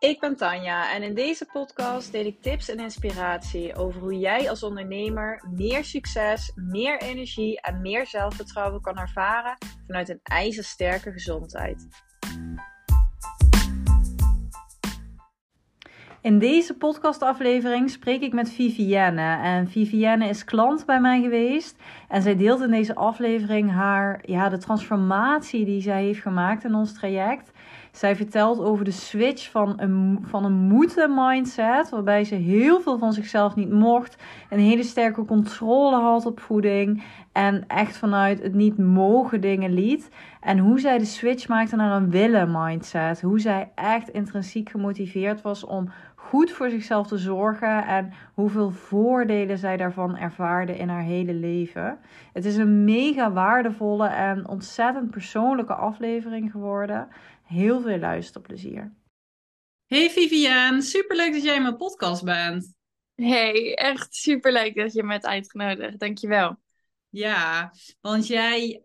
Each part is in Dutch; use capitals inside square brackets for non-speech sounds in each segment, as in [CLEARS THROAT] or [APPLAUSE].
Ik ben Tanja en in deze podcast deel ik tips en inspiratie over hoe jij als ondernemer meer succes, meer energie en meer zelfvertrouwen kan ervaren vanuit een ijzersterke gezondheid. In deze podcastaflevering spreek ik met Vivienne. En Vivienne is klant bij mij geweest. En zij deelt in deze aflevering haar, ja, de transformatie die zij heeft gemaakt in ons traject. Zij vertelt over de switch van een, van een moeten mindset, waarbij ze heel veel van zichzelf niet mocht, een hele sterke controle had op voeding en echt vanuit het niet mogen dingen liet. En hoe zij de switch maakte naar een willen mindset. Hoe zij echt intrinsiek gemotiveerd was om goed voor zichzelf te zorgen en hoeveel voordelen zij daarvan ervaarde in haar hele leven. Het is een mega waardevolle en ontzettend persoonlijke aflevering geworden. Heel veel luisterplezier. Hey Vivian, superleuk dat jij in mijn podcast bent. Hey, echt superleuk dat je me hebt uitgenodigd. Dankjewel. Ja, want jij,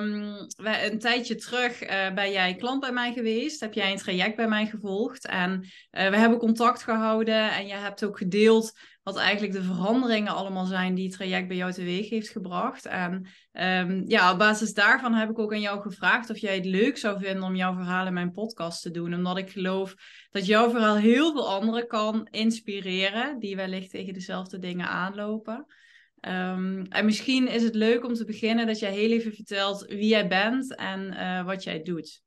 um, een tijdje terug uh, ben jij klant bij mij geweest. Heb jij een traject bij mij gevolgd. En uh, we hebben contact gehouden. En je hebt ook gedeeld wat eigenlijk de veranderingen allemaal zijn die het traject bij jou teweeg heeft gebracht. En um, ja, op basis daarvan heb ik ook aan jou gevraagd of jij het leuk zou vinden om jouw verhaal in mijn podcast te doen. Omdat ik geloof dat jouw verhaal heel veel anderen kan inspireren die wellicht tegen dezelfde dingen aanlopen. Um, en misschien is het leuk om te beginnen dat jij heel even vertelt wie jij bent en uh, wat jij doet.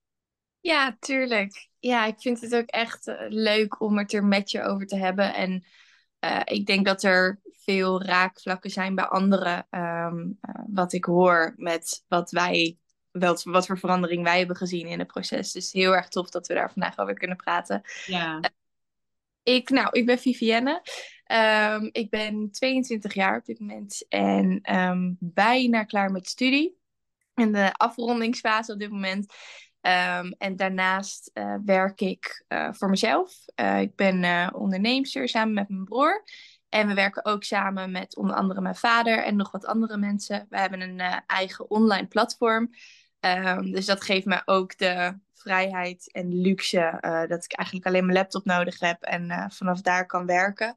Ja, tuurlijk. Ja, ik vind het ook echt uh, leuk om het er met je over te hebben. En uh, ik denk dat er veel raakvlakken zijn bij anderen. Um, wat ik hoor met wat wij, wat, wat voor verandering wij hebben gezien in het proces. Dus heel erg tof dat we daar vandaag over kunnen praten. Ja. ik, nou, ik ben Vivienne. Um, ik ben 22 jaar op dit moment en um, bijna klaar met studie. In de afrondingsfase op dit moment. Um, en daarnaast uh, werk ik uh, voor mezelf. Uh, ik ben onderneemster samen met mijn broer. En we werken ook samen met onder andere mijn vader en nog wat andere mensen. We hebben een eigen online platform. dus dat geeft me ook de vrijheid en luxe dat ik eigenlijk alleen mijn laptop nodig heb en vanaf daar kan werken.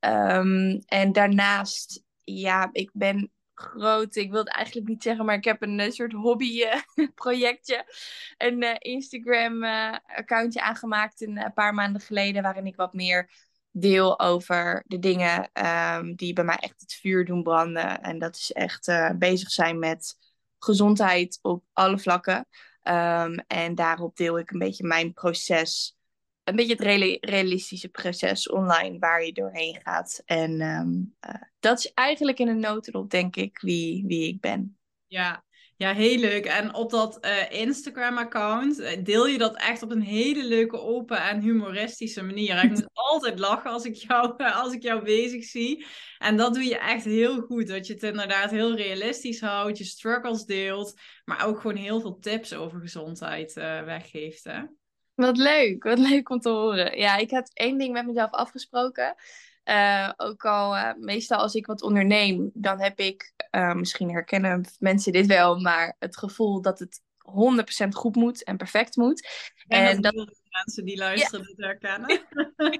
Um, en daarnaast, ja, ik ben groot. Ik wil het eigenlijk niet zeggen, maar ik heb een, soort hobbyprojectje. [LAUGHS] Uh, een uh, Instagram-accountje uh, aangemaakt een paar maanden geleden, waarin ik wat meer deel over de dingen um, die bij mij echt het vuur doen branden. En dat is echt bezig zijn met gezondheid op alle vlakken. Um, en daarop deel ik een beetje mijn proces een beetje het realistische proces online waar je doorheen gaat. En um, uh, dat is eigenlijk in een notendop, denk ik, wie, wie ik ben. Ja. ja, heel leuk. En op dat uh, Instagram-account uh, deel je dat echt op een hele leuke, open en humoristische manier. Ik moet [LAUGHS] altijd lachen als ik, jou, [LAUGHS] als ik jou bezig zie. En dat doe je echt heel goed. Dat je het inderdaad heel realistisch houdt, je struggles deelt, maar ook gewoon heel veel tips over gezondheid weggeeft. Hè? Wat leuk, wat leuk om te horen. Ja, ik had één ding met mezelf afgesproken. Uh, ook al uh, meestal als ik wat onderneem, dan heb ik, uh, misschien herkennen mensen dit wel, maar het gevoel dat het 100% goed moet en perfect moet. En, en dat mensen die luisteren ja. dit herkennen.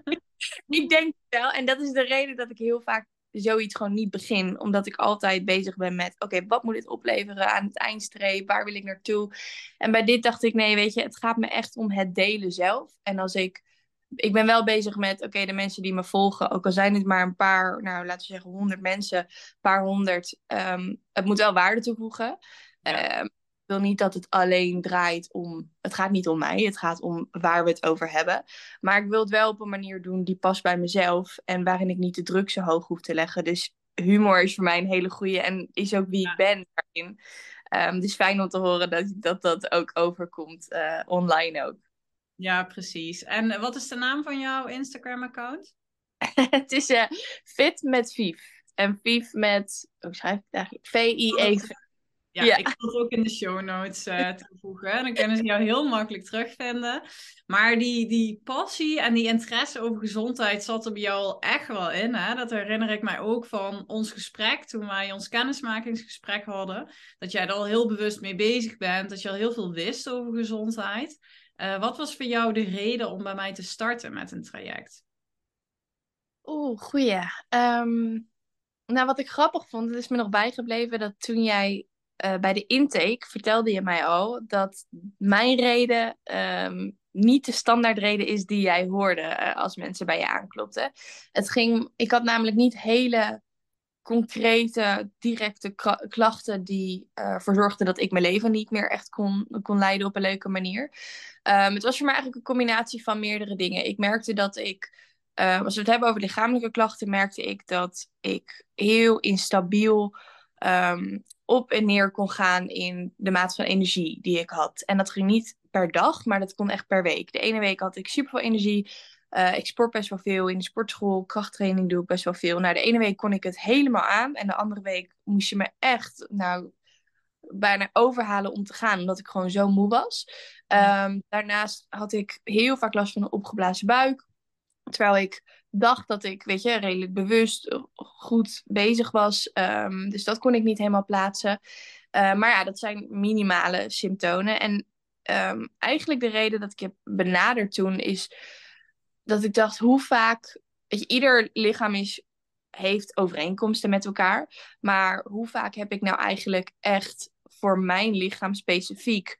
[LAUGHS] ik denk wel, en dat is de reden dat ik heel vaak zoiets gewoon niet begin. Omdat ik altijd bezig ben met, oké, wat moet dit opleveren aan het eindstreep? Waar wil ik naartoe? En bij dit dacht ik, nee, weet je, het gaat me echt om het delen zelf. En als ik, ik ben wel bezig met, oké, de mensen die me volgen, ook al zijn het maar een paar, nou, laten we zeggen honderd mensen, een paar honderd, um, het moet wel waarde toevoegen. Ja. Um, wil niet dat het alleen draait om. Het gaat niet om mij, het gaat om waar we het over hebben. Maar ik wil het wel op een manier doen die past bij mezelf en waarin ik niet de druk zo hoog hoef te leggen. Dus humor is voor mij een hele goede en is ook wie ik ben daarin. Um, dus fijn om te horen dat dat, dat ook overkomt uh, online ook. Ja, precies. En wat is de naam van jouw Instagram-account? [LAUGHS] het is uh, Fit met Vief. En Vief met, hoe schrijf ik het eigenlijk? V-I-E. Ja, ik zal het ook in de show notes uh, [LAUGHS] toevoegen. Dan kunnen ze jou heel makkelijk terugvinden. Maar die, die passie en die interesse over gezondheid zat er bij jou al echt wel in. Hè? Dat herinner ik mij ook van ons gesprek, toen wij ons kennismakingsgesprek hadden. Dat jij er al heel bewust mee bezig bent, dat je al heel veel wist over gezondheid. wat was voor jou de reden om bij mij te starten met een traject? Oeh, goeie. Ehm, nou, wat ik grappig vond, het is me nog bijgebleven dat toen jij uh, bij de intake vertelde je mij al dat mijn reden ehm, niet de standaardreden is die jij hoorde uh, als mensen bij je aanklopten. Het ging, ik had namelijk niet hele concrete, directe klachten die uh, ervoor zorgden dat ik mijn leven niet meer echt kon, kon leiden op een leuke manier. Um, het was voor mij eigenlijk een combinatie van meerdere dingen. Ik merkte dat ik als we het hebben over lichamelijke klachten, merkte ik dat ik heel instabiel um, op en neer kon gaan in de maat van energie die ik had. En dat ging niet per dag, maar dat kon echt per week. De ene week had ik super veel energie. Uh, ik sport best wel veel in de sportschool. Krachttraining doe ik best wel veel. Nou, de ene week kon ik het helemaal aan. En de andere week moest je me echt, nou, bijna overhalen om te gaan. Omdat ik gewoon zo moe was. Um, daarnaast had ik heel vaak last van een opgeblazen buik. Terwijl ik dacht dat ik, weet je, redelijk bewust eh, goed bezig was. Um, dus dat kon ik niet helemaal plaatsen. Uh, maar ja, dat zijn minimale symptomen. En um, eigenlijk de reden dat ik heb benaderd toen is dat ik dacht, hoe vaak... Weet je, ieder lichaam is, heeft overeenkomsten met elkaar. Maar hoe vaak heb ik nou eigenlijk echt voor mijn lichaam specifiek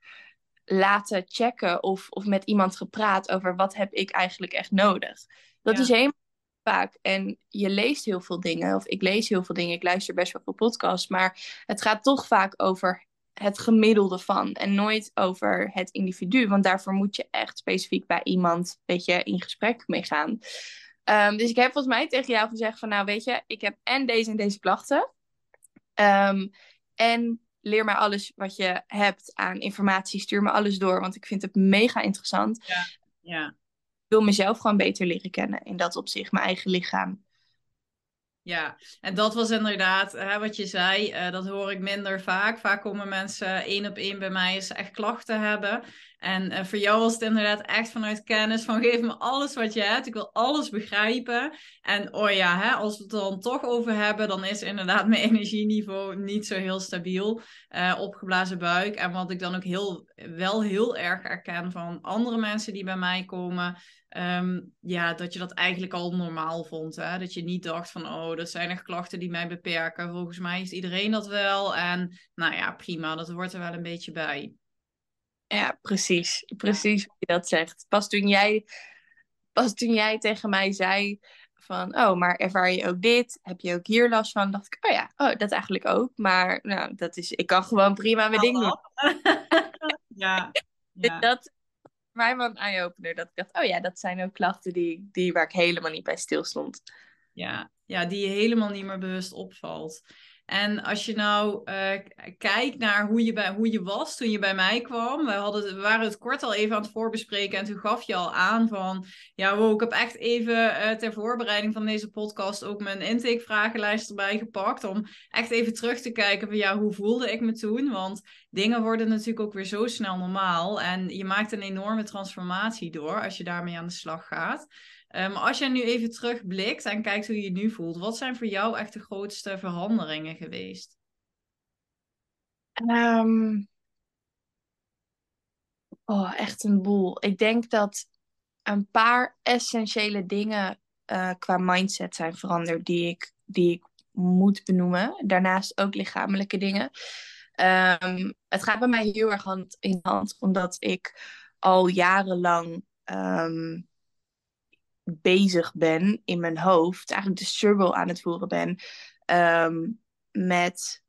laten checken of, of met iemand gepraat over wat heb ik eigenlijk echt nodig. Dat is helemaal vaak. En je leest heel veel dingen, of ik lees heel veel dingen, ik luister best wel veel podcasts, maar het gaat toch vaak over het gemiddelde van en nooit over het individu, want daarvoor moet je echt specifiek bij iemand, weet je, in gesprek mee gaan. Um, dus ik heb volgens mij tegen jou gezegd van, nou weet je, ik heb en deze en deze klachten. Um, en leer mij alles wat je hebt aan informatie. Stuur me alles door, want ik vind het mega interessant. Ja, ja. Wil mezelf gewoon beter leren kennen in dat opzicht, mijn eigen lichaam. Ja, en dat was inderdaad hè, wat je zei. Uh, dat hoor ik minder vaak. Vaak komen mensen één op één bij mij eens echt klachten hebben. En uh, voor jou was het inderdaad echt vanuit kennis van geef me alles wat je hebt. Ik wil alles begrijpen. En oh ja, hè, als we het dan toch over hebben, dan is inderdaad [LAUGHS] mijn energieniveau niet zo heel stabiel. Uh, opgeblazen buik. En wat ik dan ook heel, wel heel erg herken van andere mensen die bij mij komen. Um, ja, dat je dat eigenlijk al normaal vond. Hè? Dat je niet dacht van, oh, dat zijn echt klachten die mij beperken. Volgens mij heeft iedereen dat wel. En nou ja, prima, dat hoort er wel een beetje bij. Ja, precies. Precies ja. hoe je dat zegt. Pas toen jij, pas toen jij tegen mij zei van, oh, maar ervaar je ook dit? Heb je ook hier last van? dacht ik, oh ja, oh, dat eigenlijk ook. Maar nou, dat is, ik kan gewoon prima mijn ding doen. [LAUGHS] ja. ja. [LAUGHS] Dat mij wel een eye-opener. Dat ik dacht, oh ja, dat zijn ook klachten die, die waar ik helemaal niet bij stil stond. Ja, ja, die je helemaal niet meer bewust opvalt. En als je nou uh, kijkt naar hoe je, bij, hoe je was toen je bij mij kwam. We, hadden, we waren het kort al even aan het voorbespreken. En toen gaf je al aan van... Ja, wow, ik heb echt even uh, ter voorbereiding van deze podcast... ook mijn intakevragenlijst erbij gepakt. Om echt even terug te kijken van... Ja, hoe voelde ik me toen? Want dingen worden natuurlijk ook weer zo snel normaal. En je maakt een enorme transformatie door als je daarmee aan de slag gaat. Maar um, als jij nu even terugblikt en kijkt hoe je je nu voelt, wat zijn voor jou echt de grootste veranderingen geweest? Um, oh, echt een boel. Ik denk dat een paar essentiële dingen uh, qua mindset zijn veranderd die ik, die ik moet benoemen. Daarnaast ook lichamelijke dingen. Um, het gaat bij mij heel erg hand in hand, omdat ik al jarenlang um, bezig ben in mijn hoofd, eigenlijk de struggle aan het voeren ben um, met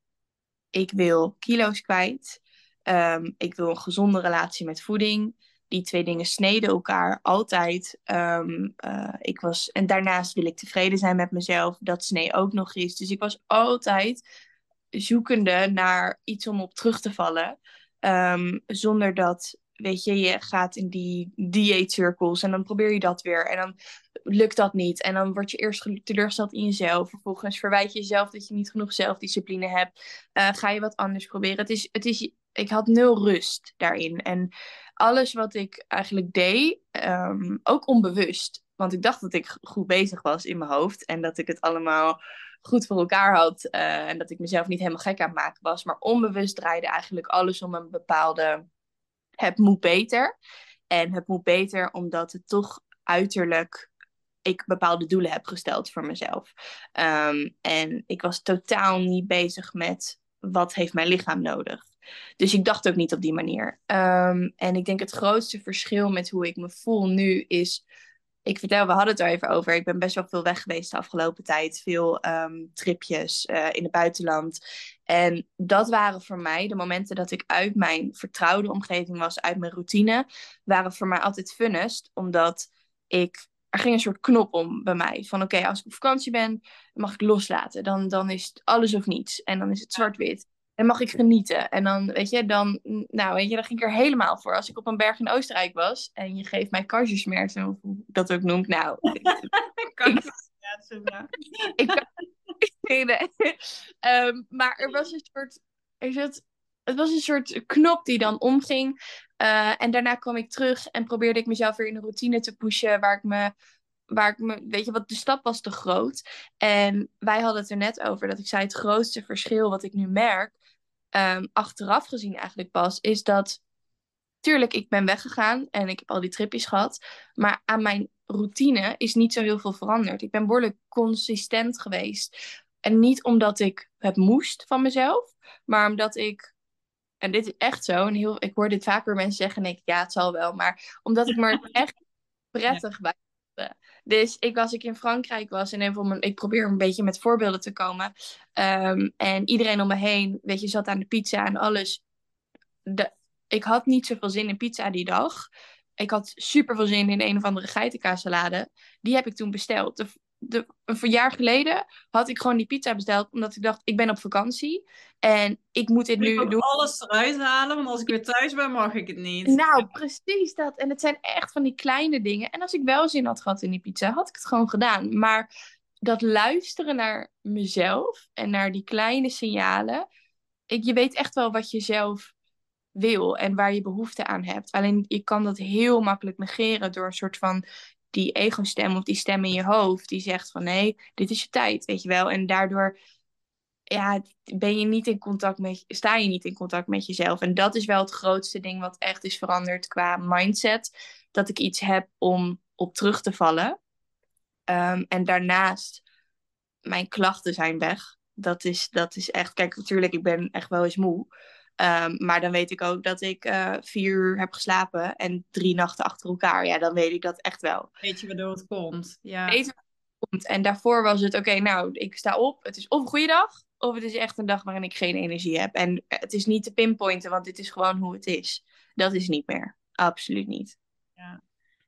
ik wil kilo's kwijt, um, ik wil een gezonde relatie met voeding. Die twee dingen sneden elkaar altijd. Um, uh, ik was, en daarnaast wil ik tevreden zijn met mezelf. Dat snee ook nog eens. Dus ik was altijd zoekende naar iets om op terug te vallen. Zonder dat weet je, je gaat in die dieetcirkels en dan probeer je dat weer en dan lukt dat niet. En dan word je eerst teleurgesteld in jezelf. Vervolgens verwijt je jezelf dat je niet genoeg zelfdiscipline hebt. Uh, ga je wat anders proberen. Het is, het is, ik had nul rust daarin. En alles wat ik eigenlijk deed, um, ook onbewust. Want ik dacht dat ik goed bezig was in mijn hoofd en dat ik het allemaal goed voor elkaar had. Uh, en dat ik mezelf niet helemaal gek aan het maken was. Maar onbewust draaide eigenlijk alles om een bepaalde het moet beter. En het moet beter omdat het toch uiterlijk ik bepaalde doelen heb gesteld voor mezelf. Um, en ik was totaal niet bezig met wat heeft mijn lichaam nodig. Dus ik dacht ook niet op die manier. Um, en ik denk het grootste verschil met hoe ik me voel nu is. Ik vertel, we hadden het er even over. Ik ben best wel veel weg geweest de afgelopen tijd. Veel um, tripjes uh, in het buitenland. En dat waren voor mij de momenten dat ik uit mijn vertrouwde omgeving was, uit mijn routine, waren voor mij altijd funnest. Omdat ik er ging een soort knop om bij mij. Van oké, als ik op vakantie ben, mag ik loslaten. Dan, dan is het alles of niets. En dan is het zwart-wit. En mag ik genieten. En dan, weet je, dan, nou, weet je, dan ging ik er helemaal voor. Als ik op een berg in Oostenrijk was en je geeft mij kajusmerten, of hoe dat ook noemt. Nou, [LAUGHS] [LAUGHS] ik kan um, maar er was een soort, er zat, het was een soort knop die dan omging. Uh, en daarna kwam ik terug en probeerde ik mezelf weer in een routine te pushen waar ik me waar ik me, weet je wat, de stap was te groot. En wij hadden het er net over dat ik zei: het grootste verschil wat ik nu merk, um, achteraf gezien eigenlijk pas, is dat. Tuurlijk, ik ben weggegaan en ik heb al die tripjes gehad. Maar aan mijn routine is niet zo heel veel veranderd. Ik ben behoorlijk consistent geweest. En niet omdat ik het moest van mezelf, maar omdat ik en dit is echt zo, en heel, ik hoor dit vaker mensen zeggen en ik, ja, het zal wel, maar omdat ik me [LAUGHS] echt prettig bij dus ik, als ik in Frankrijk was en even ik probeer een beetje met voorbeelden te komen. Um, en iedereen om me heen, weet je, zat aan de pizza en alles. De, ik had niet zoveel zin in pizza die dag. Ik had super veel zin in een of andere geitenkaassalade. Die heb ik toen besteld. De, een jaar geleden had ik gewoon die pizza besteld. Omdat ik dacht, ik ben op vakantie. En ik moet dit nu doen. alles eruit halen, want als ik weer thuis ben, mag ik het niet. Nou, precies dat. En het zijn echt van die kleine dingen. En als ik wel zin had gehad in die pizza, had ik het gewoon gedaan. Maar dat luisteren naar mezelf en naar die kleine signalen. Ik, je weet echt wel wat je zelf wil en waar je behoefte aan hebt. Alleen je kan dat heel makkelijk negeren door een soort van die ego-stem of die stem in je hoofd die zegt van nee, dit is je tijd, weet je wel. En daardoor ja, ben je niet in contact met, sta je niet in contact met jezelf. En dat is wel het grootste ding wat echt is veranderd qua mindset. Dat ik iets heb om op terug te vallen. Um, en daarnaast, mijn klachten zijn weg. Dat is, dat is echt, kijk, natuurlijk, ik ben echt wel eens moe. Um, maar dan weet ik ook dat ik uh, vier uur heb geslapen en drie nachten achter elkaar. Ja, dan weet ik dat echt wel. Weet je waardoor het komt. Ja. Weet je het komt. En daarvoor was het, oké, nou, ik sta op. Het is of een goede dag, of het is echt een dag waarin ik geen energie heb. En het is niet te pinpointen, want dit is gewoon hoe het is. Dat is niet meer. Absoluut niet. Ja.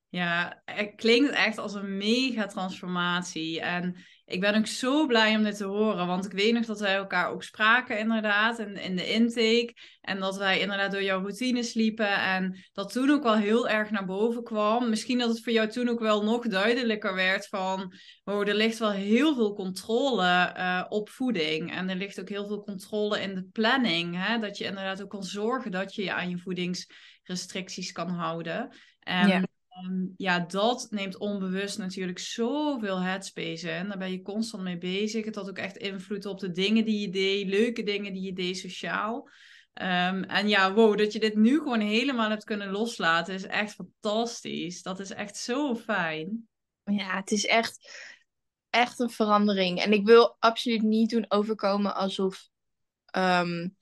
Ja, het klinkt echt als een mega transformatie. En ik ben ook zo blij om dit te horen. Want ik weet nog dat wij elkaar ook spraken, inderdaad, in, in de intake. En dat wij inderdaad door jouw routine sliepen. En dat toen ook wel heel erg naar boven kwam. Misschien dat het voor jou toen ook wel nog duidelijker werd van... Oh, er ligt wel heel veel controle uh, op voeding. En er ligt ook heel veel controle in de planning. Hè? Dat je inderdaad ook kan zorgen dat je je aan je voedingsrestricties kan houden. En. Ehm, ja, dat neemt onbewust natuurlijk zoveel headspace in. Daar ben je constant mee bezig. Het had ook echt invloed op de dingen die je deed, leuke dingen die je deed sociaal. Um, en ja, wow, dat je dit nu gewoon helemaal hebt kunnen loslaten is echt fantastisch. Dat is echt zo fijn. Ja, het is echt, echt een verandering. En ik wil absoluut niet doen overkomen alsof. Um,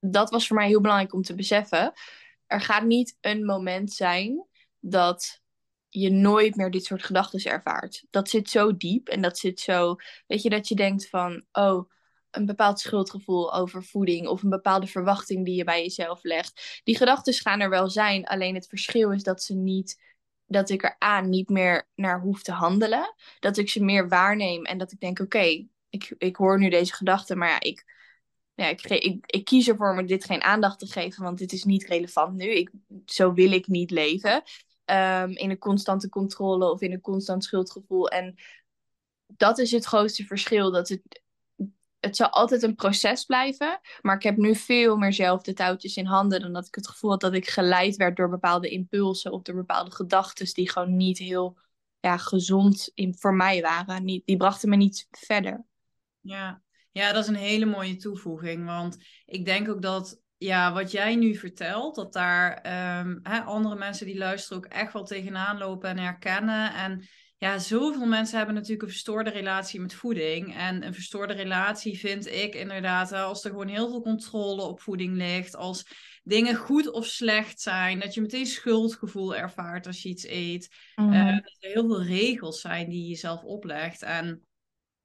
dat was voor mij heel belangrijk om te beseffen. Er gaat niet een moment zijn dat je nooit meer dit soort gedachten ervaart. Dat zit zo diep en dat zit zo, weet je, dat je denkt van, oh, een bepaald schuldgevoel over voeding of een bepaalde verwachting die je bij jezelf legt. Die gedachten gaan er wel zijn, alleen het verschil is dat ze niet, dat ik er aan niet meer naar hoef te handelen. Dat ik ze meer waarneem en dat ik denk, oké, ik, ik hoor nu deze gedachten, maar ja, ik, ja, ik, ik, ik kies ervoor om dit geen aandacht te geven, want dit is niet relevant nu. Ik, zo wil ik niet leven. Um, in een constante controle of in een constant schuldgevoel. En dat is het grootste verschil. Dat het, het zal altijd een proces blijven. Maar ik heb nu veel meer zelf de touwtjes in handen. Dan dat ik het gevoel had dat ik geleid werd door bepaalde impulsen. Of door bepaalde gedachten die gewoon niet heel ja, gezond in, voor mij waren. Niet, die brachten me niet verder. Ja. ja, dat is een hele mooie toevoeging. Want ik denk ook dat ja, wat jij nu vertelt, dat daar ehm, hè, andere mensen die luisteren ook echt wel tegenaan lopen en herkennen. En ja, zoveel mensen hebben natuurlijk een verstoorde relatie met voeding. En een verstoorde relatie vind ik inderdaad, als er gewoon heel veel controle op voeding ligt, als dingen goed of slecht zijn, dat je meteen schuldgevoel ervaart als je iets eet. Mm dat er heel veel regels zijn die je jezelf oplegt. En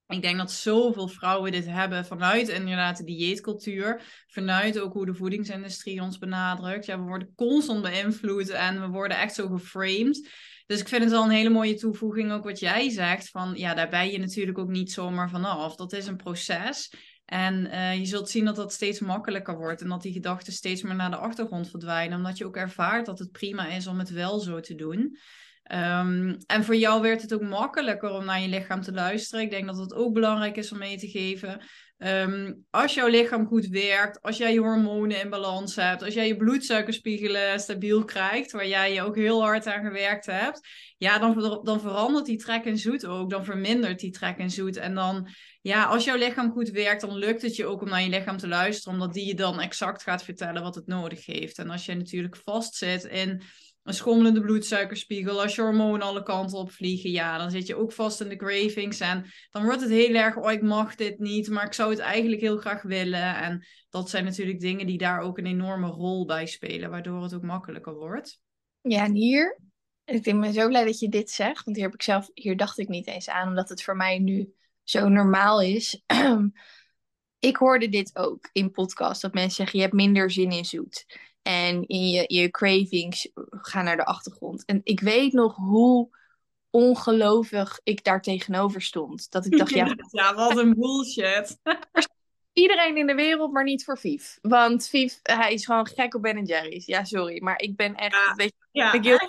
ik denk dat zoveel vrouwen dit hebben vanuit inderdaad de dieetcultuur. Vanuit ook hoe de voedingsindustrie ons benadrukt. Ja, we worden constant beïnvloed en we worden echt zo geframed. Dus ik vind het wel een hele mooie toevoeging ook wat jij zegt. Van ja, daar ben je natuurlijk ook niet zomaar vanaf. Dat is een proces. En uh, je zult zien dat dat steeds makkelijker wordt. En dat die gedachten steeds meer naar de achtergrond verdwijnen. Omdat je ook ervaart dat het prima is om het wel zo te doen. Um, en voor jou werd het ook makkelijker om naar je lichaam te luisteren. Ik denk dat het ook belangrijk is om mee te geven. Um, als jouw lichaam goed werkt, als jij je hormonen in balans hebt, als jij je bloedsuikerspiegelen stabiel krijgt, waar jij je ook heel hard aan gewerkt hebt, ja, dan, dan verandert die trek in zoet ook. Dan vermindert die trek in zoet. En dan, ja, als jouw lichaam goed werkt, dan lukt het je ook om naar je lichaam te luisteren, omdat die je dan exact gaat vertellen wat het nodig heeft. En als je natuurlijk vastzit in een schommelende bloedsuikerspiegel, als je hormonen alle kanten op vliegen, ja, dan zit je ook vast in de cravings. En dan wordt het heel erg, oh, ik mag dit niet, maar ik zou het eigenlijk heel graag willen. En dat zijn natuurlijk dingen die daar ook een enorme rol bij spelen, waardoor het ook makkelijker wordt. Ja, en hier, ik ben zo blij dat je dit zegt, want hier heb ik zelf, hier dacht ik niet eens aan, omdat het voor mij nu zo normaal is. [CLEARS THROAT] ik hoorde dit ook in podcast, dat mensen zeggen, je hebt minder zin in zoet. En je, je cravings gaan naar de achtergrond. En ik weet nog hoe ongelovig ik daar tegenover stond. Dat ik dacht, ja... [LAUGHS] Ja, wat een bullshit. Iedereen in de wereld, maar niet voor Vief. Want Vief, hij is gewoon gek op Ben Jerry's. Ja, sorry, maar ik ben echt... Ja, weet je, ja, ik heel...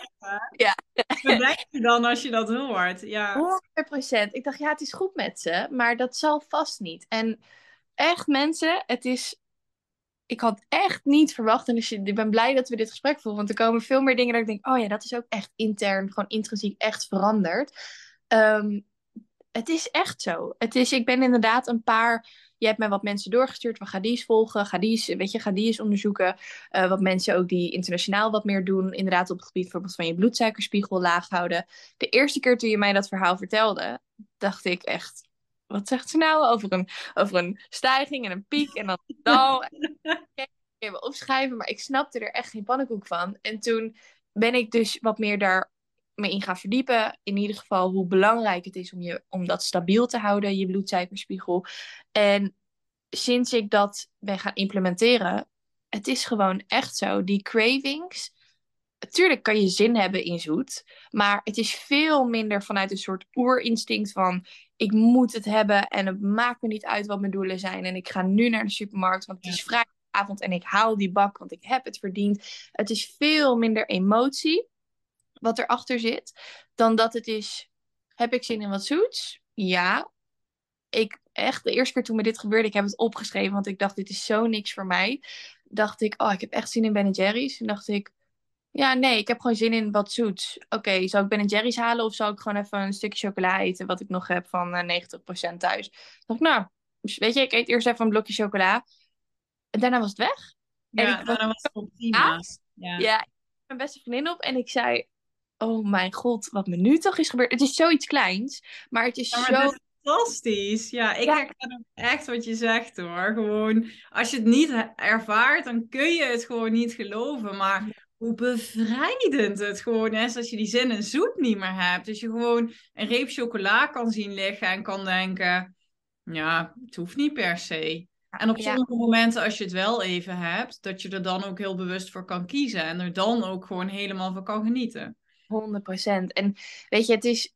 ja. Wat denk je dan als je dat hoort? Ja. 100%. Ik dacht, ja, het is goed met ze, maar dat zal vast niet. En echt mensen, het is ik had echt niet verwacht. En dus ik ben blij dat we dit gesprek voeren. Want er komen veel meer dingen dat ik denk: oh ja, dat is ook echt intern, gewoon intrinsiek echt veranderd. Ehm, het is echt zo. Het is, ik ben inderdaad een paar. Je hebt mij wat mensen doorgestuurd. We gaan die eens volgen. Ga die eens, weet je, ga die eens onderzoeken. Uh, wat mensen ook die internationaal wat meer doen. Inderdaad, op het gebied bijvoorbeeld van je bloedsuikerspiegel laag houden. De eerste keer toen je mij dat verhaal vertelde, dacht ik echt: wat zegt ze nou over een, over een stijging en een piek en dan dal. [LAUGHS] even opschrijven, maar ik snapte er echt geen pannenkoek van. En toen ben ik dus wat meer daar mee in gaan verdiepen. In ieder geval hoe belangrijk het is om, je, om dat stabiel te houden, je bloedsuikerspiegel. En sinds ik dat ben gaan implementeren, het is gewoon echt zo. Die cravings, natuurlijk kan je zin hebben in zoet, maar het is veel minder vanuit een soort oerinstinct van ik moet het hebben en het maakt me niet uit wat mijn doelen zijn en ik ga nu naar de supermarkt, want het is vrijdagavond en ik haal die bak, want ik heb het verdiend. Het is veel minder emotie wat erachter zit, dan dat het is, heb ik zin in wat zoets? Ja. Ik echt, de eerste keer toen me dit gebeurde, ik heb het opgeschreven, want ik dacht, dit is zo niks voor mij. Dacht ik, oh, ik heb echt zin in Ben Jerry's. En dacht ik, ja, nee, ik heb gewoon zin in wat zoets. Oké, okay, zal ik Ben Jerry's halen of zal ik gewoon even een stukje chocola eten, wat ik nog heb van uh, eh, 90% thuis? dacht ik, nou, weet je, ik eet eerst even een blokje chocola. En daarna was het weg. Ja, en ik daarna was het prima. Ja. ja, ik mijn beste vriendin op en ik zei, oh mijn god, wat me nu toch is gebeurd. Het is zoiets kleins, maar het is zo... fantastisch. Ja, ik ja. herken echt wat je zegt hoor. Gewoon, als je het niet ervaart, dan kun je het gewoon niet geloven. Maar hoe bevrijdend het gewoon is als je die zin en zoet niet meer hebt. Dus je gewoon een reep chocola kan zien liggen en kan denken, ja, het hoeft niet per se. En op sommige momenten, als je het wel even hebt, dat je er dan ook heel bewust voor kan kiezen en er dan ook gewoon helemaal van kan genieten. 100%. En weet je, het is.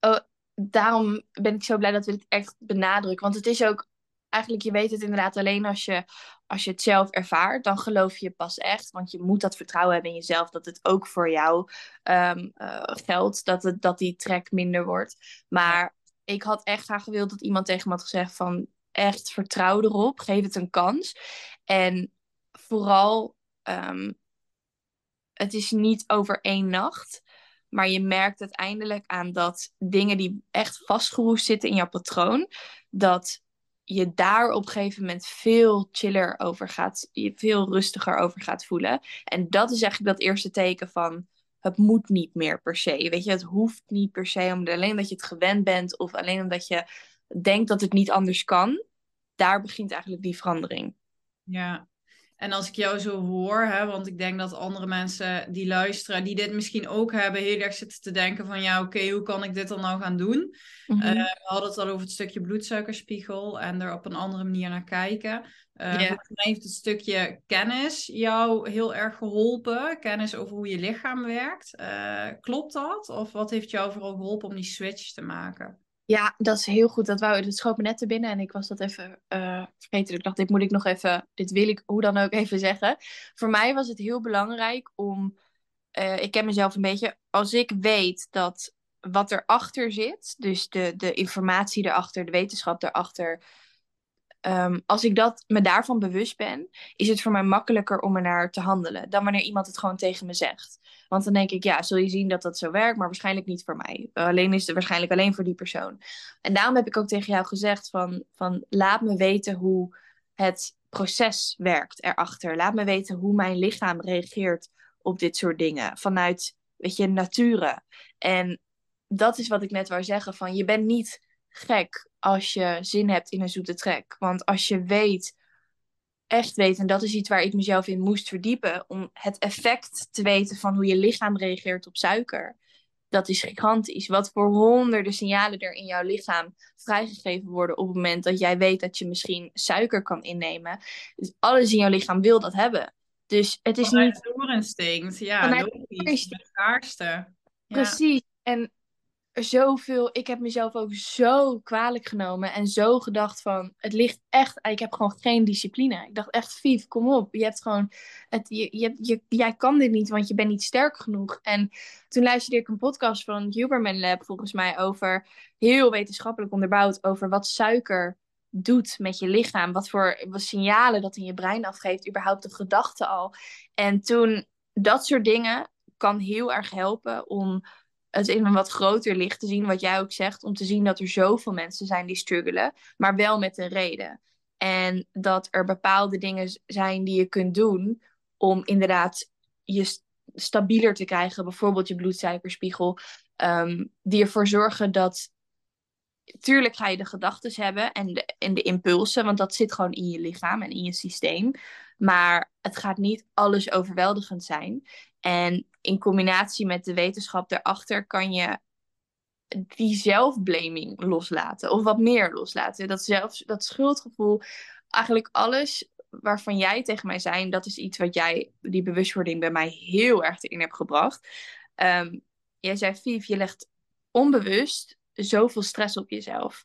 Oh, daarom ben ik zo blij dat we het echt benadrukken. Want het is ook eigenlijk, je weet het inderdaad alleen als je, als je het zelf ervaart. Dan geloof je pas echt. Want je moet dat vertrouwen hebben in jezelf. Dat het ook voor jou um, geldt. Dat, het, dat die trek minder wordt. Maar ik had echt graag gewild dat iemand tegen me had gezegd van... Echt vertrouw erop. Geef het een kans. En vooral... Um, het is niet over één nacht. Maar je merkt uiteindelijk aan dat dingen die echt vastgeroest zitten in jouw patroon, dat je daar op een gegeven moment veel chiller over gaat, je veel rustiger over gaat voelen. En dat is eigenlijk dat eerste teken van het moet niet meer per se. Weet je, het hoeft niet per se om alleen dat je het gewend bent of alleen omdat je denkt dat het niet anders kan. Daar begint eigenlijk die verandering. Ja, en als ik jou zo hoor, hè, want ik denk dat andere mensen die luisteren, die dit misschien ook hebben, heel erg zitten te denken van ja, oké, hoe kan ik dit dan nou gaan doen? Mm we hadden het al over het stukje bloedsuikerspiegel en er op een andere manier naar kijken. Uh, Volgens mij heeft het stukje kennis jou heel erg geholpen, kennis over hoe je lichaam werkt. Uh, klopt dat? Of wat heeft jou vooral geholpen om die switch te maken? Ja, dat is heel goed. Dat, wou, dat schoot me net te binnen en ik was dat even uh, vergeten. Ik dacht, dit moet ik nog even, dit wil ik hoe dan ook even zeggen. Voor mij was het heel belangrijk om, uh, ik ken mezelf een beetje, als ik weet dat wat erachter zit, dus de, de informatie erachter, de wetenschap erachter, Ehm, als ik dat, me daarvan bewust ben, is het voor mij makkelijker om er naar te handelen dan wanneer iemand het gewoon tegen me zegt. Want dan denk ik, ja, zul je zien dat dat zo werkt, maar waarschijnlijk niet voor mij. Alleen is het waarschijnlijk alleen voor die persoon. En daarom heb ik ook tegen jou gezegd van, van laat me weten hoe het proces werkt erachter. Laat me weten hoe mijn lichaam reageert op dit soort dingen vanuit, weet je, nature. En dat is wat ik net wou zeggen van, je bent niet gek als je zin hebt in een zoete trek. Want als je weet, echt weet, en dat is iets waar ik mezelf in moest verdiepen, om het effect te weten van hoe je lichaam reageert op suiker. Dat is gigantisch. Wat voor honderden signalen er in jouw lichaam vrijgegeven worden op het moment dat jij weet dat je misschien suiker kan innemen. Dus alles in jouw lichaam wil dat hebben. Dus het is vanuit niet. ja, logisch. Het schaarste. Ja. Precies. En zoveel. Ik heb mezelf ook zo kwalijk genomen en zo gedacht van het ligt echt. Ik heb gewoon geen discipline. Ik dacht echt, Vief, kom op. Je hebt gewoon. Het, je, je, jij kan dit niet, want je bent niet sterk genoeg. En toen luisterde ik een podcast van Huberman Lab, volgens mij, over heel wetenschappelijk onderbouwd over wat suiker doet met je lichaam. Wat voor signalen dat in je brein afgeeft, überhaupt de gedachte al. En toen dat soort dingen kan heel erg helpen om het in een wat groter licht te zien, wat jij ook zegt, om te zien dat er zoveel mensen zijn die struggelen, maar wel met een reden. En dat er bepaalde dingen zijn die je kunt doen om inderdaad je stabieler te krijgen, bijvoorbeeld je bloedsuikerspiegel, um, die ervoor zorgen dat. Tuurlijk ga je de gedachten hebben en de, en de impulsen, want dat zit gewoon in je lichaam en in je systeem. Maar het gaat niet alles overweldigend zijn. En in combinatie met de wetenschap daarachter kan je die zelfblaming loslaten. Of wat meer loslaten. Dat, zelf, dat schuldgevoel. Eigenlijk alles waarvan jij tegen mij zei. Dat is iets wat jij, die bewustwording bij mij heel erg in hebt gebracht. Um, jij zei, Vief, je legt onbewust zoveel stress op jezelf.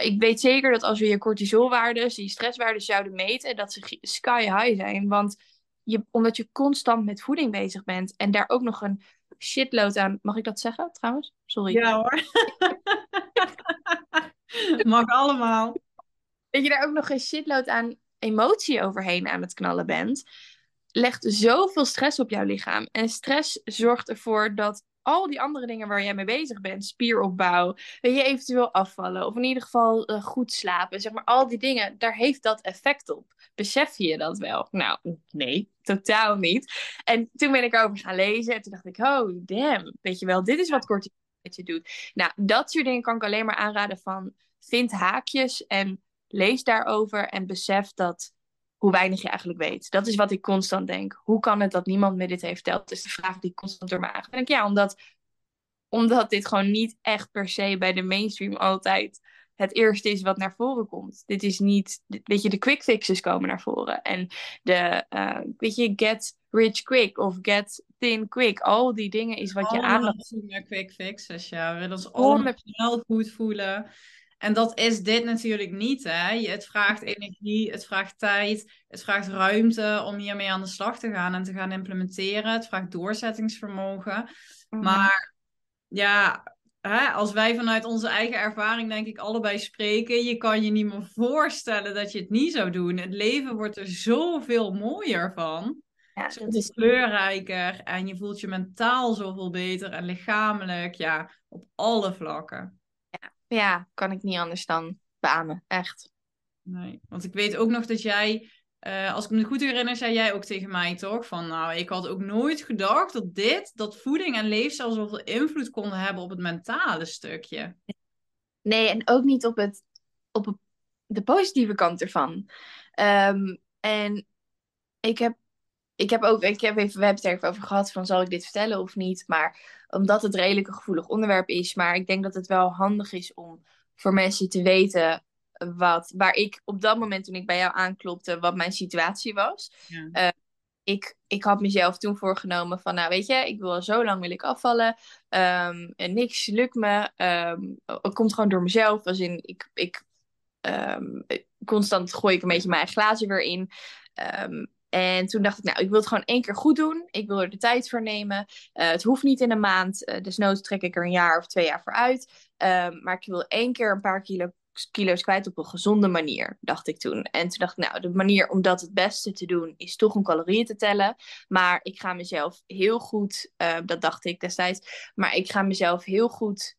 Ik weet zeker dat als we je cortisolwaardes, die stresswaarden zouden meten, dat ze sky high zijn. Want je, omdat je constant met voeding bezig bent en daar ook nog een shitload aan. Mag ik dat zeggen trouwens? Sorry. Ja hoor. [LAUGHS] Mag allemaal. Dat je daar ook nog een shitload aan emotie overheen aan het knallen bent. Legt zoveel stress op jouw lichaam. En stress zorgt ervoor dat al die andere dingen waar jij mee bezig bent, spieropbouw, je eventueel afvallen of in ieder geval uh, goed slapen, zeg maar al die dingen, daar heeft dat effect op. Besef je dat wel? Nou, nee, totaal niet. En toen ben ik erover gaan lezen en toen dacht ik, oh damn, weet je wel, dit is wat cortisol je doet. Nou, dat soort dingen kan ik alleen maar aanraden van, vind haakjes en lees daarover en besef dat hoe weinig je eigenlijk weet. Dat is wat ik constant denk. Hoe kan het dat niemand me dit heeft verteld? Dat is de vraag die constant door me aangaat. ja, omdat, omdat dit gewoon niet echt per se bij de mainstream altijd het eerste is wat naar voren komt. Dit is niet, weet je, de quick fixes komen naar voren. En de, uh, weet je, get rich quick of get thin quick. Al die dingen is wat je aandacht... Allemaal quick fixes, ja. We willen ons allemaal goed voelen. En dat is dit natuurlijk niet. Hè? Het vraagt energie, het vraagt tijd, het vraagt ruimte om hiermee aan de slag te gaan en te gaan implementeren. Het vraagt doorzettingsvermogen. Mhm. Maar ja, hè, als wij vanuit onze eigen ervaring, denk ik, allebei spreken, je kan je niet meer voorstellen dat je het niet zou doen. Het leven wordt er zoveel mooier van. Ja, het is kleurrijker en je voelt je mentaal zoveel beter en lichamelijk, ja, op alle vlakken. Ja, kan ik niet anders dan beamen, echt. Nee, want ik weet ook nog dat jij, uh, als ik me goed herinner, zei jij ook tegen mij toch? Van nou, ik had ook nooit gedacht dat dit, dat voeding en leefstijl zoveel invloed konden hebben op het mentale stukje. Nee, en ook niet op, het, op de positieve kant ervan. Um, en ik heb, ik heb ook, ik heb even, we hebben het er even over gehad van zal ik dit vertellen of niet. Maar omdat het redelijk een gevoelig onderwerp is. Maar ik denk dat het wel handig is om voor mensen te weten wat, waar ik op dat moment toen ik bij jou aanklopte, wat mijn situatie was. Ja. Uh, ik, ik had mezelf toen voorgenomen van, nou weet je, ik wil zo lang wil ik afvallen. Um, en niks lukt me. Um, het komt gewoon door mezelf. Als in, ik, ik um, constant gooi ik een beetje mijn glazen weer in. En toen dacht ik, nou, ik wil het gewoon één keer goed doen. Ik wil er de tijd voor nemen. Uh, het hoeft niet in een maand. Uh, desnoods trek ik er een jaar of twee jaar voor uit. maar ik wil één keer een paar kilo kilo's kwijt op een gezonde manier, dacht ik toen. En toen dacht ik, nou, de manier om dat het beste te doen is toch om calorieën te tellen. Maar ik ga mezelf heel goed, uh, dat dacht ik destijds, maar ik ga mezelf heel goed,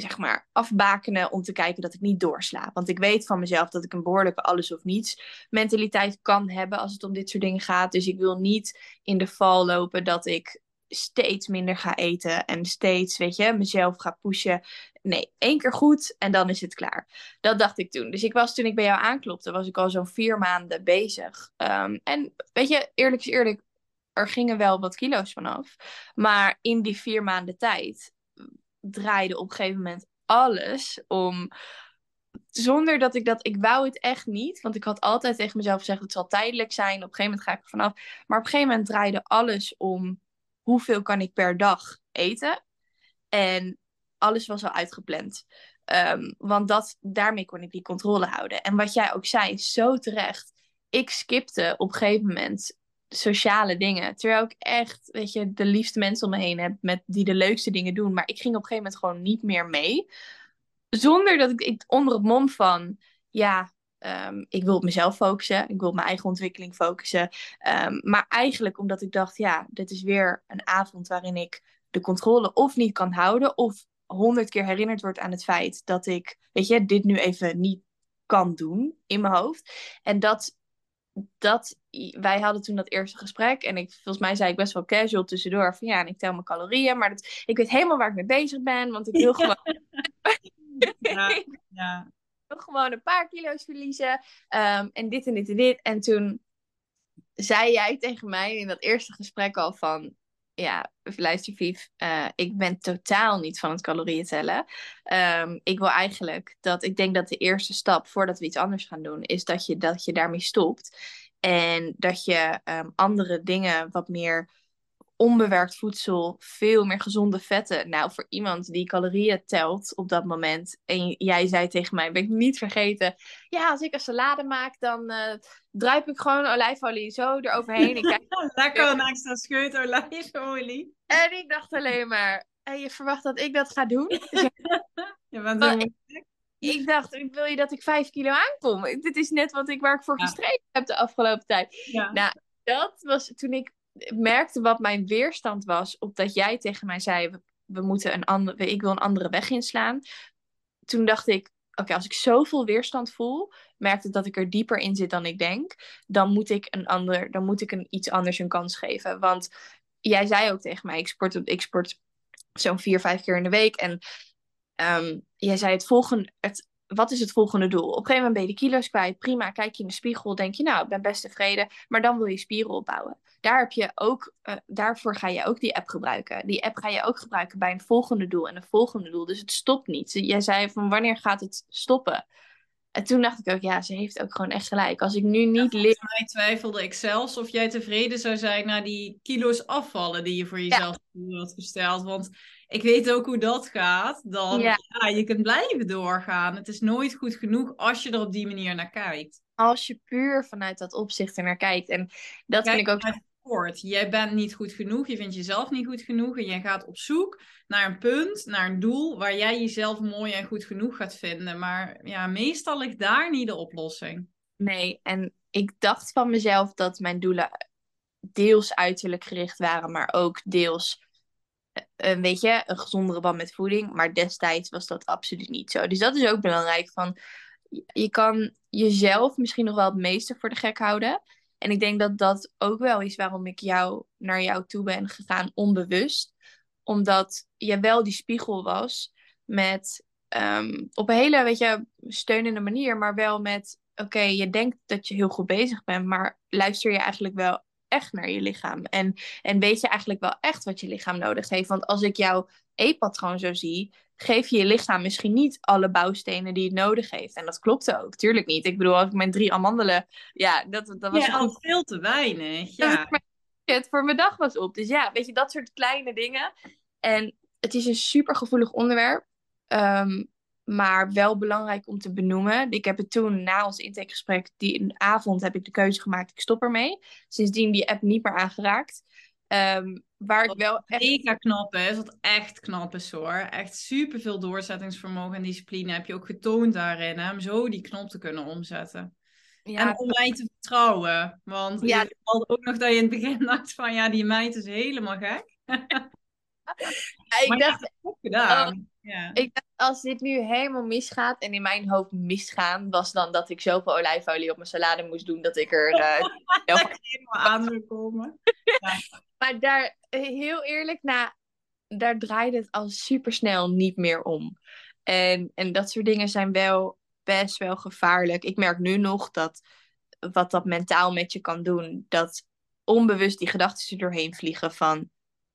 zeg maar, afbakenen om te kijken dat ik niet doorsla. Want ik weet van mezelf dat ik een behoorlijke alles of niets mentaliteit kan hebben als het om dit soort dingen gaat. Dus ik wil niet in de val lopen dat ik steeds minder ga eten en steeds, weet je, mezelf ga pushen. Nee, één keer goed en dan is het klaar. Dat dacht ik toen. Dus ik was toen ik bij jou aanklopte, was ik al zo'n vier maanden bezig. Um, en weet je, eerlijk is eerlijk, er gingen wel wat kilo's vanaf. Maar in die vier maanden tijd draaide op een gegeven moment alles om zonder dat ik dat, ik wou het echt niet. Want ik had altijd tegen mezelf gezegd, het zal tijdelijk zijn. Op een gegeven moment ga ik er vanaf. Maar op een gegeven moment draaide alles om hoeveel kan ik per dag eten. En alles was al uitgepland. Um, want dat, daarmee kon ik die controle houden. En wat jij ook zei, zo terecht. Ik skipte op een gegeven moment sociale dingen. Terwijl ik echt, weet je, de liefste mensen om me heen heb met die de leukste dingen doen. Maar ik ging op een gegeven moment gewoon niet meer mee. Zonder dat ik, ik onder het mom van, ja, Um, ik wil op mezelf focussen. Ik wil op mijn eigen ontwikkeling focussen. Um, maar eigenlijk omdat ik dacht, ja, dit is weer een avond waarin ik de controle of niet kan houden. Of honderd keer herinnerd word aan het feit dat ik, weet je, dit nu even niet kan doen in mijn hoofd. En dat, dat wij hadden toen dat eerste gesprek. En ik, volgens mij zei ik best wel casual tussendoor van ja, en ik tel mijn calorieën. Maar dat, ik weet helemaal waar ik mee bezig ben. Want ik wil gewoon. [LAUGHS] ja, ja wil gewoon een paar kilo's verliezen. Um, en dit en dit en dit. En toen zei jij tegen mij in dat eerste gesprek al van... Ja, luister Vief, uh, ik ben totaal niet van het calorieën tellen. Um, ik wil eigenlijk dat... Ik denk dat de eerste stap voordat we iets anders gaan doen... is dat je, dat je daarmee stopt. En dat je um, andere dingen wat meer onbewerkt voedsel, veel meer gezonde vetten. Nou, voor iemand die calorieën telt op dat moment. En jij zei tegen mij, ben ik niet vergeten. Ja, als ik een salade maak, dan uh, druip ik gewoon olijfolie zo eroverheen. Ik kijk... [LAUGHS] Lekker een extra scheut olijfolie. En ik dacht alleen maar, en je verwacht dat ik dat ga doen? [LAUGHS] je bent zo ik dacht, wil je dat ik vijf kilo aankom? Dit is net wat ik, waar ik voor gestreden heb de afgelopen tijd. Ja. Nou, dat was toen ik merkte wat mijn weerstand was op dat jij tegen mij zei: we, moeten een andere, ik wil een andere weg inslaan. Toen dacht ik: oké, als ik zoveel weerstand voel, merkte dat ik er dieper in zit dan ik denk, dan moet ik een ander, dan moet ik een iets anders een kans geven. Want jij zei ook tegen mij: ik sport, ik sport zo'n vier, vijf keer in de week. En um, jij zei het volgende, het, wat is het volgende doel? Op een gegeven moment ben je de kilo's kwijt. Prima, kijk je in de spiegel, denk je, nou, ik ben best tevreden. Maar dan wil je spieren opbouwen. Daar heb je ook, uh, daarvoor ga je ook die app gebruiken. Die app ga je ook gebruiken bij een volgende doel en een volgende doel. Dus het stopt niet. Jij zei van wanneer gaat het stoppen? En toen dacht ik ook, ja, ze heeft ook gewoon echt gelijk. Als ik nu niet ja, leer. mij twijfelde ik zelfs of jij tevreden zou zijn na die kilo's afvallen die je voor jezelf ja. had gesteld. Want ik weet ook hoe dat gaat. Dan ja. je kunt blijven doorgaan. Het is nooit goed genoeg als je er op die manier naar kijkt. Als je puur vanuit dat opzicht er naar kijkt. En dat Kijk, vind ik ook. Kort. Jij bent niet goed genoeg, je vindt jezelf niet goed genoeg en jij gaat op zoek naar een punt, naar een doel waar jij jezelf mooi en goed genoeg gaat vinden. Maar ja, meestal ligt daar niet de oplossing. Nee, en ik dacht van mezelf dat mijn doelen deels uiterlijk gericht waren, maar ook deels een eh, weet je, een gezondere band met voeding. Maar destijds was dat absoluut niet zo. Dus dat is ook belangrijk. Van, je kan jezelf misschien nog wel het meeste voor de gek houden. En ik denk dat dat ook wel is waarom ik jou naar jou toe ben gegaan, onbewust. Omdat je wel die spiegel was met ehm, op een hele, weet je, steunende manier, maar wel met, oké, je denkt dat je heel goed bezig bent, maar luister je eigenlijk wel echt naar je lichaam? En, en weet je eigenlijk wel echt wat je lichaam nodig heeft? Want als ik jouw eetpatroon zo zie, geef je je lichaam misschien niet alle bouwstenen die het nodig heeft. En dat klopt ook, tuurlijk niet. Ik bedoel, als ik mijn drie amandelen, ja, dat, dat was ja, al veel te weinig. [LAUGHS] Ja. Het voor mijn dag was op. Dus ja, weet je, dat soort kleine dingen. En het is een super gevoelig onderwerp. Ehm, maar wel belangrijk om te benoemen. Ik heb het toen na ons intakegesprek, die avond, heb ik de keuze gemaakt. Ik stop ermee. Sindsdien die app niet meer aangeraakt. Um, waar ik wel echt... Mega knap is, wat echt knap is hoor. Echt superveel doorzettingsvermogen en discipline heb je ook getoond daarin. Hè? Om zo die knop te kunnen omzetten. Ja, en om mij te vertrouwen. Want ja. je had ook nog dat je in het begin [LAUGHS] dacht van... Ja, die meid is helemaal gek. [LAUGHS] ik dacht... gedaan. Oh, ja. Ik dacht, als dit nu helemaal misgaat... En in mijn hoofd misgaan... Was dan dat ik zoveel olijfolie op mijn salade moest doen... Dat ik er... [LAUGHS] Uh, helemaal aan zou komen. Ja. [LAUGHS] Maar daar, heel eerlijk, nou, daar draait het al supersnel niet meer om. En, en dat soort dingen zijn wel best wel gevaarlijk. Ik merk nu nog dat wat dat mentaal met je kan doen, dat onbewust die gedachten er doorheen vliegen van,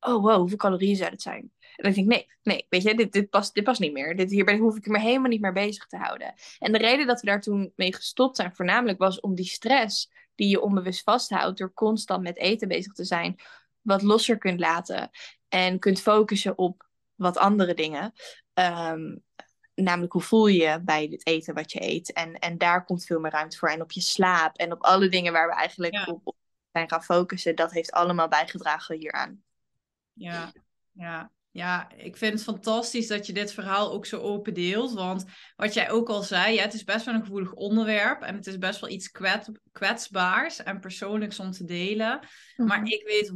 oh wow, hoeveel calorieën zou het zijn? En dan denk ik, nee, nee, weet je, dit, dit, past, dit past niet meer. Dit, hier ben, hoef ik me helemaal niet meer bezig te houden. En de reden dat we daar toen mee gestopt zijn, voornamelijk was om die stress die je onbewust vasthoudt door constant met eten bezig te zijn, wat losser kunt laten en kunt focussen op wat andere dingen. Ehm, namelijk hoe voel je bij het eten wat je eet. En, en daar komt veel meer ruimte voor. En op je slaap en op alle dingen waar we eigenlijk op, op, zijn gaan focussen. Dat heeft allemaal bijgedragen hieraan. Ja, ja. Ja, ik vind het fantastisch dat je dit verhaal ook zo open deelt. Want wat jij ook al zei, ja, het is best wel een gevoelig onderwerp. En het is best wel iets kwetsbaars en persoonlijks om te delen. Maar mhm. ik weet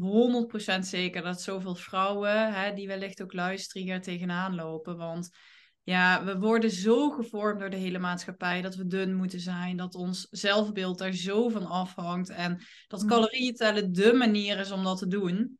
100% zeker dat zoveel vrouwen, hè, die wellicht ook luisteren, hier tegenaan lopen. Want ja, we worden zo gevormd door de hele maatschappij dat we dun moeten zijn. Dat ons zelfbeeld daar zo van afhangt. En dat mhm. calorieën tellen de manier is om dat te doen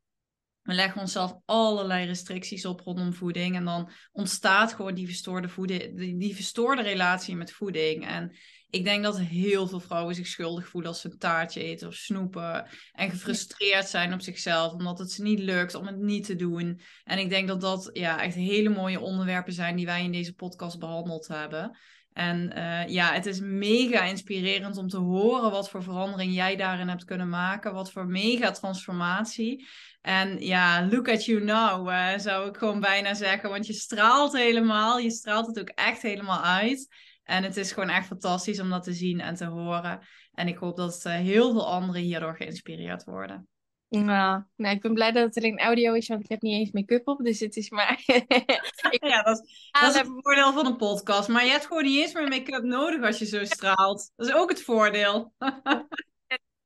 we leggen onszelf allerlei restricties op rondom voeding. En dan ontstaat gewoon die verstoorde, voeding, die, die verstoorde relatie met voeding. En ik denk dat heel veel vrouwen zich schuldig voelen als ze een taartje eten of snoepen. En gefrustreerd zijn op zichzelf omdat het ze niet lukt om het niet te doen. En ik denk dat dat ja, echt hele mooie onderwerpen zijn die wij in deze podcast behandeld hebben. En uh, ja, het is mega inspirerend om te horen wat voor verandering jij daarin hebt kunnen maken. Wat voor mega transformatie. En ja, look at you now, uh, zou ik gewoon bijna zeggen. Want je straalt helemaal. Je straalt het ook echt helemaal uit. En het is gewoon echt fantastisch om dat te zien en te horen. En ik hoop dat uh, heel veel anderen hierdoor geïnspireerd worden. Nou, nou, ik ben blij dat het alleen audio is, want ik heb niet eens make-up op. Dus het is maar. [LAUGHS] ja, dat, is, [LAUGHS] dat is het voordeel van een podcast. Maar je hebt gewoon niet eens meer make-up nodig als je zo straalt. Dat is ook het voordeel. [LAUGHS]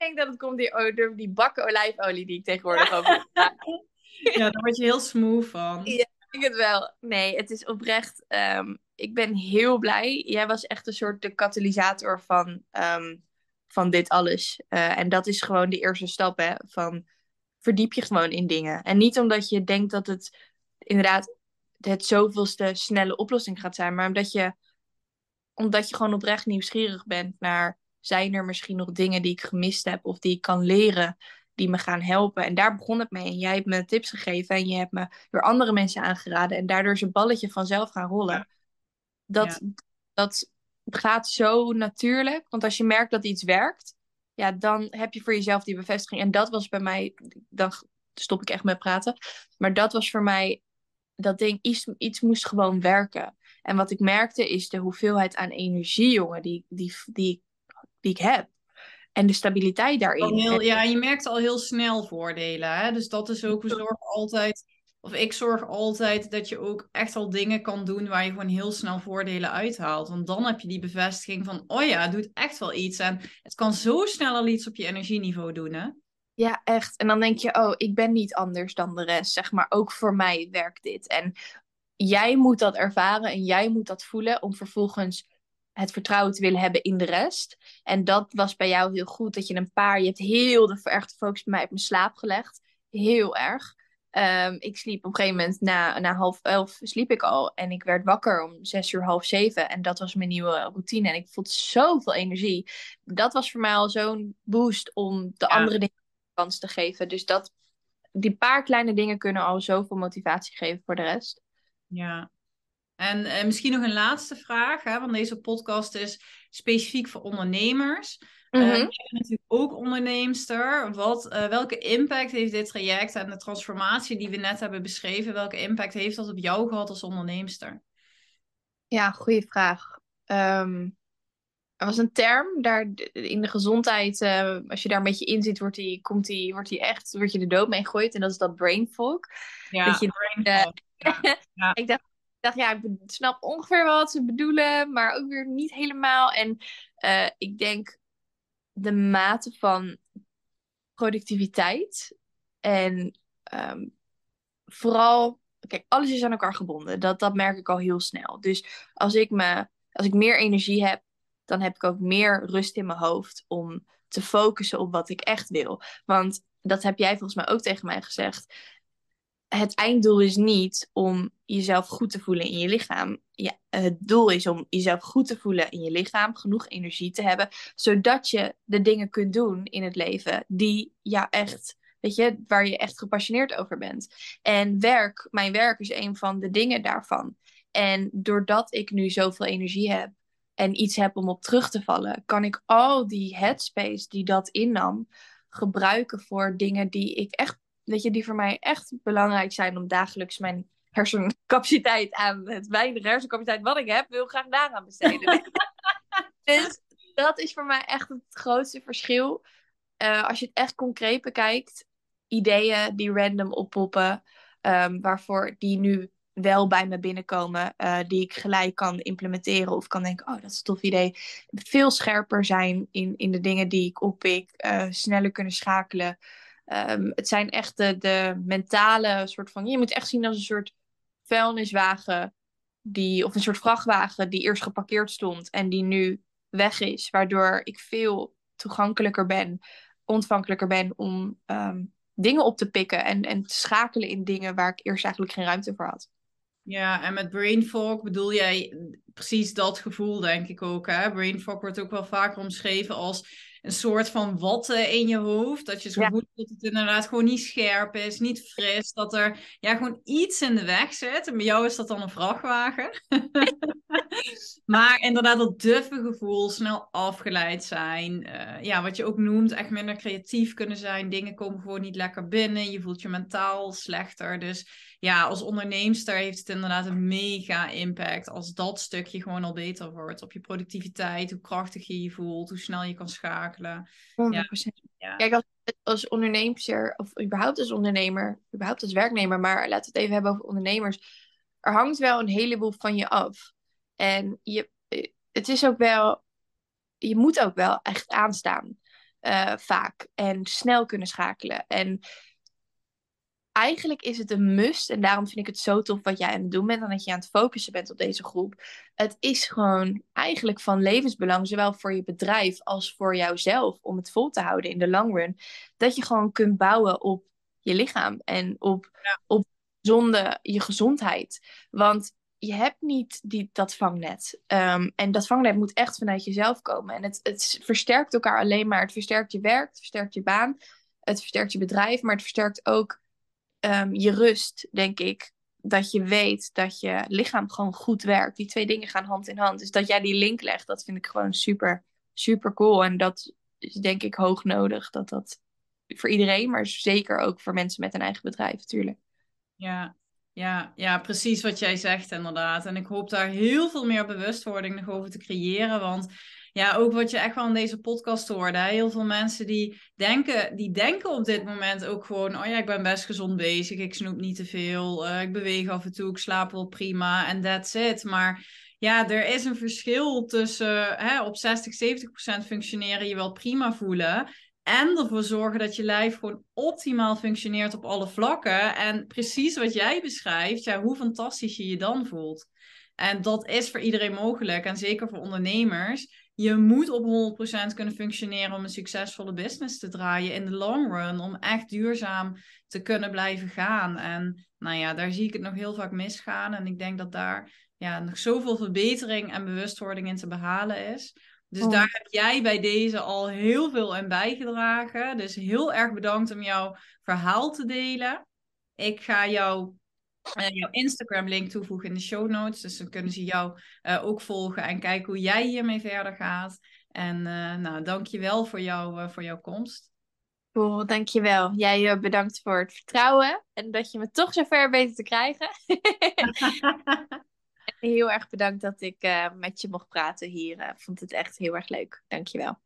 ik denk dat het komt door die, die bakken olijfolie die ik tegenwoordig over [LAUGHS] Ja, daar word je heel smooth van. Ja, ik het wel. Nee, het is oprecht. Um, ik ben heel blij. Jij was echt een soort de katalysator van. Um, van dit alles. Uh, en dat is gewoon de eerste stap, hè, van verdiep je gewoon in dingen. En niet omdat je denkt dat het inderdaad het zoveelste snelle oplossing gaat zijn, maar omdat je, omdat je gewoon oprecht nieuwsgierig bent naar, zijn er misschien nog dingen die ik gemist heb of die ik kan leren, die me gaan helpen. En daar begon het mee. En jij hebt me tips gegeven en je hebt me weer andere mensen aangeraden. En daardoor is een balletje vanzelf gaan rollen. Dat, dat gaat zo natuurlijk. Want als je merkt dat iets werkt, ja, dan heb je voor jezelf die bevestiging. En dat was bij mij, dan stop ik echt met praten. Maar dat was voor mij dat ding, iets, iets moest gewoon werken. En wat ik merkte is de hoeveelheid aan energie, jongen, die, die, die, die ik heb. En de stabiliteit daarin. Heel, ja, je merkt al heel snel voordelen. Hè? Dus dat is ook, we zorgen altijd of ik zorg altijd dat je ook echt al dingen kan doen waar je gewoon heel snel voordelen uithaalt. Want dan heb je die bevestiging van, oh ja, het doet echt wel iets. En het kan zo snel al iets op je energieniveau doen, hè? Ja, echt. En dan denk je, oh, ik ben niet anders dan de rest. Zeg maar, ook voor mij werkt dit. En jij moet dat ervaren en jij moet dat voelen om vervolgens het vertrouwen te willen hebben in de rest. En dat was bij jou heel goed. Dat je een paar, je hebt heel de, erg de focus bij mij op mijn slaap gelegd. Heel erg. Ehm, ik sliep op een gegeven moment na, na half elf sliep ik al. En ik werd wakker om zes uur, half zeven. En dat was mijn nieuwe routine. En ik voelde zoveel energie. Dat was voor mij al zo'n boost om de andere dingen kans te geven. Dus dat, die paar kleine dingen kunnen al zoveel motivatie geven voor de rest. Ja, en eh, misschien nog een laatste vraag, hè, want deze podcast is specifiek voor ondernemers. Mm -hmm. uh, bent natuurlijk ook onderneemster. Wat, uh, welke impact heeft dit traject en de transformatie die we net hebben beschreven, welke impact heeft dat op jou gehad als onderneemster? Ja, goede vraag. Um, er was een term daar in de gezondheid, uh, als je daar een beetje in zit, wordt die, komt die, wordt die echt, wordt je de dood mee gegooid. En dat is dat brain fog. Ja, dat je, brain fog. ja. ja. [LAUGHS] ik dacht, dacht, ja, ik snap ongeveer wat ze bedoelen, maar ook weer niet helemaal. En uh, ik denk de mate van productiviteit en um, vooral, kijk, alles is aan elkaar gebonden. Dat, dat merk ik al heel snel. Dus als ik, me, als ik meer energie heb, dan heb ik ook meer rust in mijn hoofd om te focussen op wat ik echt wil. Want dat heb jij volgens mij ook tegen mij gezegd het einddoel is niet om jezelf goed te voelen in je lichaam. Ja, het doel is om jezelf goed te voelen in je lichaam, genoeg energie te hebben, zodat je de dingen kunt doen in het leven die ja echt, weet je, waar je echt gepassioneerd over bent. En werk, mijn werk is een van de dingen daarvan. En doordat ik nu zoveel energie heb en iets heb om op terug te vallen, kan ik al die headspace die dat innam gebruiken voor dingen die ik echt weet je, die voor mij echt belangrijk zijn om dagelijks mijn hersencapaciteit aan het weinige hersencapaciteit wat ik heb, wil graag daaraan besteden. [LAUGHS] dus dat is voor mij echt het grootste verschil. Uh, als je het echt concreet bekijkt, ideeën die random oppoppen, um, waarvoor die nu wel bij me binnenkomen, uh, die ik gelijk kan implementeren of kan denken, oh dat is een tof idee. Veel scherper zijn in, in de dingen die ik oppik, uh, sneller kunnen schakelen. Um, het zijn echt de, mentale soort van. Je moet echt zien als een soort vuilniswagen. Die, of een soort vrachtwagen die eerst geparkeerd stond en die nu weg is. Waardoor ik veel toegankelijker ben, ontvankelijker ben om um, dingen op te pikken en, en te schakelen in dingen waar ik eerst eigenlijk geen ruimte voor had. Ja, en met brain fog bedoel jij precies dat gevoel, denk ik ook. Hè? Brain fog wordt ook wel vaker omschreven als een soort van watten in je hoofd. Dat je zo goed dat het inderdaad gewoon niet scherp is, niet fris. Dat er ja, gewoon iets in de weg zit. En bij jou is dat dan een vrachtwagen. [LAUGHS] maar inderdaad, dat duffe gevoel, snel afgeleid zijn. Uh, ja, wat je ook noemt, echt minder creatief kunnen zijn. Dingen komen gewoon niet lekker binnen. Je voelt je mentaal slechter. Dus ja, als onderneemster heeft het inderdaad een mega impact als dat stukje gewoon al beter wordt op je productiviteit, hoe krachtig je je voelt, hoe snel je kan schakelen. 100%. Ja. Kijk, als, als ondernemer, of überhaupt als ondernemer, überhaupt als werknemer, maar laten we het even hebben over ondernemers. Er hangt wel een heleboel van je af. En je, het is ook wel, je moet ook wel echt aanstaan, uh, vaak. En snel kunnen schakelen. En eigenlijk is het een must. En daarom vind ik het zo tof wat jij aan het doen bent. En dat je aan het focussen bent op deze groep. Het is gewoon eigenlijk van levensbelang. Zowel voor je bedrijf als voor jouzelf. Om het vol te houden in de long run. Dat je gewoon kunt bouwen op je lichaam. En op, ja. op zonde je gezondheid. Want je hebt niet die, dat vangnet. Um, en dat vangnet moet echt vanuit jezelf komen. En het, het versterkt elkaar alleen maar. Het versterkt je werk, het versterkt je baan. Het versterkt je bedrijf. Maar het versterkt ook um, je rust, denk ik. Dat je weet dat je lichaam gewoon goed werkt. Die twee dingen gaan hand in hand. Dus dat jij die link legt, dat vind ik gewoon super, super cool. En dat is denk ik hoog nodig. Dat dat voor iedereen, maar zeker ook voor mensen met een eigen bedrijf, natuurlijk. Ja, ja, ja, precies wat jij zegt inderdaad. En ik hoop daar heel veel meer bewustwording nog over te creëren. Want ja, ook wat je echt wel in deze podcast hoorde. Heel veel mensen die denken, die denken op dit moment ook gewoon... oh ja, ik ben best gezond bezig, ik snoep niet te veel... Uh, ik beweeg af en toe, ik slaap wel prima en that's it. Maar ja, er is een verschil tussen hè, op 60, 70 procent functioneren je wel prima voelen... En ervoor zorgen dat je lijf gewoon optimaal functioneert op alle vlakken. En precies wat jij beschrijft, ja, hoe fantastisch je je dan voelt. En dat is voor iedereen mogelijk. En zeker voor ondernemers. Je moet op 100% kunnen functioneren om een succesvolle business te draaien in de long run. Om echt duurzaam te kunnen blijven gaan. En nou ja, daar zie ik het nog heel vaak misgaan. En ik denk dat daar ja, nog zoveel verbetering en bewustwording in te behalen is. Dus Oh. daar heb jij bij deze al heel veel in bijgedragen. Dus heel erg bedankt om jouw verhaal te delen. Ik ga jou, eh, jouw Instagram-link toevoegen in de show notes. Dus dan kunnen ze jou eh, ook volgen en kijken hoe jij hiermee verder gaat. En uh, nou, dank je wel voor, jou, uh, voor jouw komst. Cool, dankjewel. Jij uh, bedankt voor het vertrouwen en dat je me toch zover weet te krijgen. [LAUGHS] heel erg bedankt dat ik uh, met je mocht praten hier. Ik vond het echt heel erg leuk. Dankjewel.